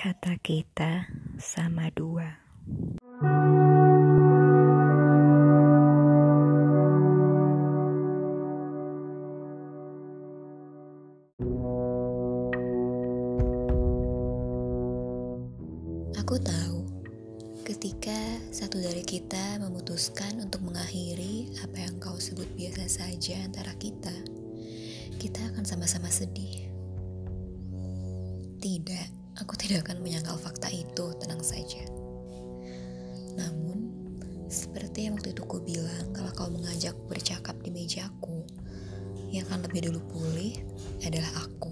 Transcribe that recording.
Kata kita sama dua. Aku tahu ketika satu dari kita memutuskan untuk mengakhiri apa yang kau sebut biasa saja antara kita, kita akan sama-sama sedih. Tidak, aku tidak akan menyangkal fakta itu, tenang saja. Namun, seperti yang waktu itu ku bilang, kalau kau mengajak bercakap di mejaku, yang akan lebih dulu pulih adalah aku.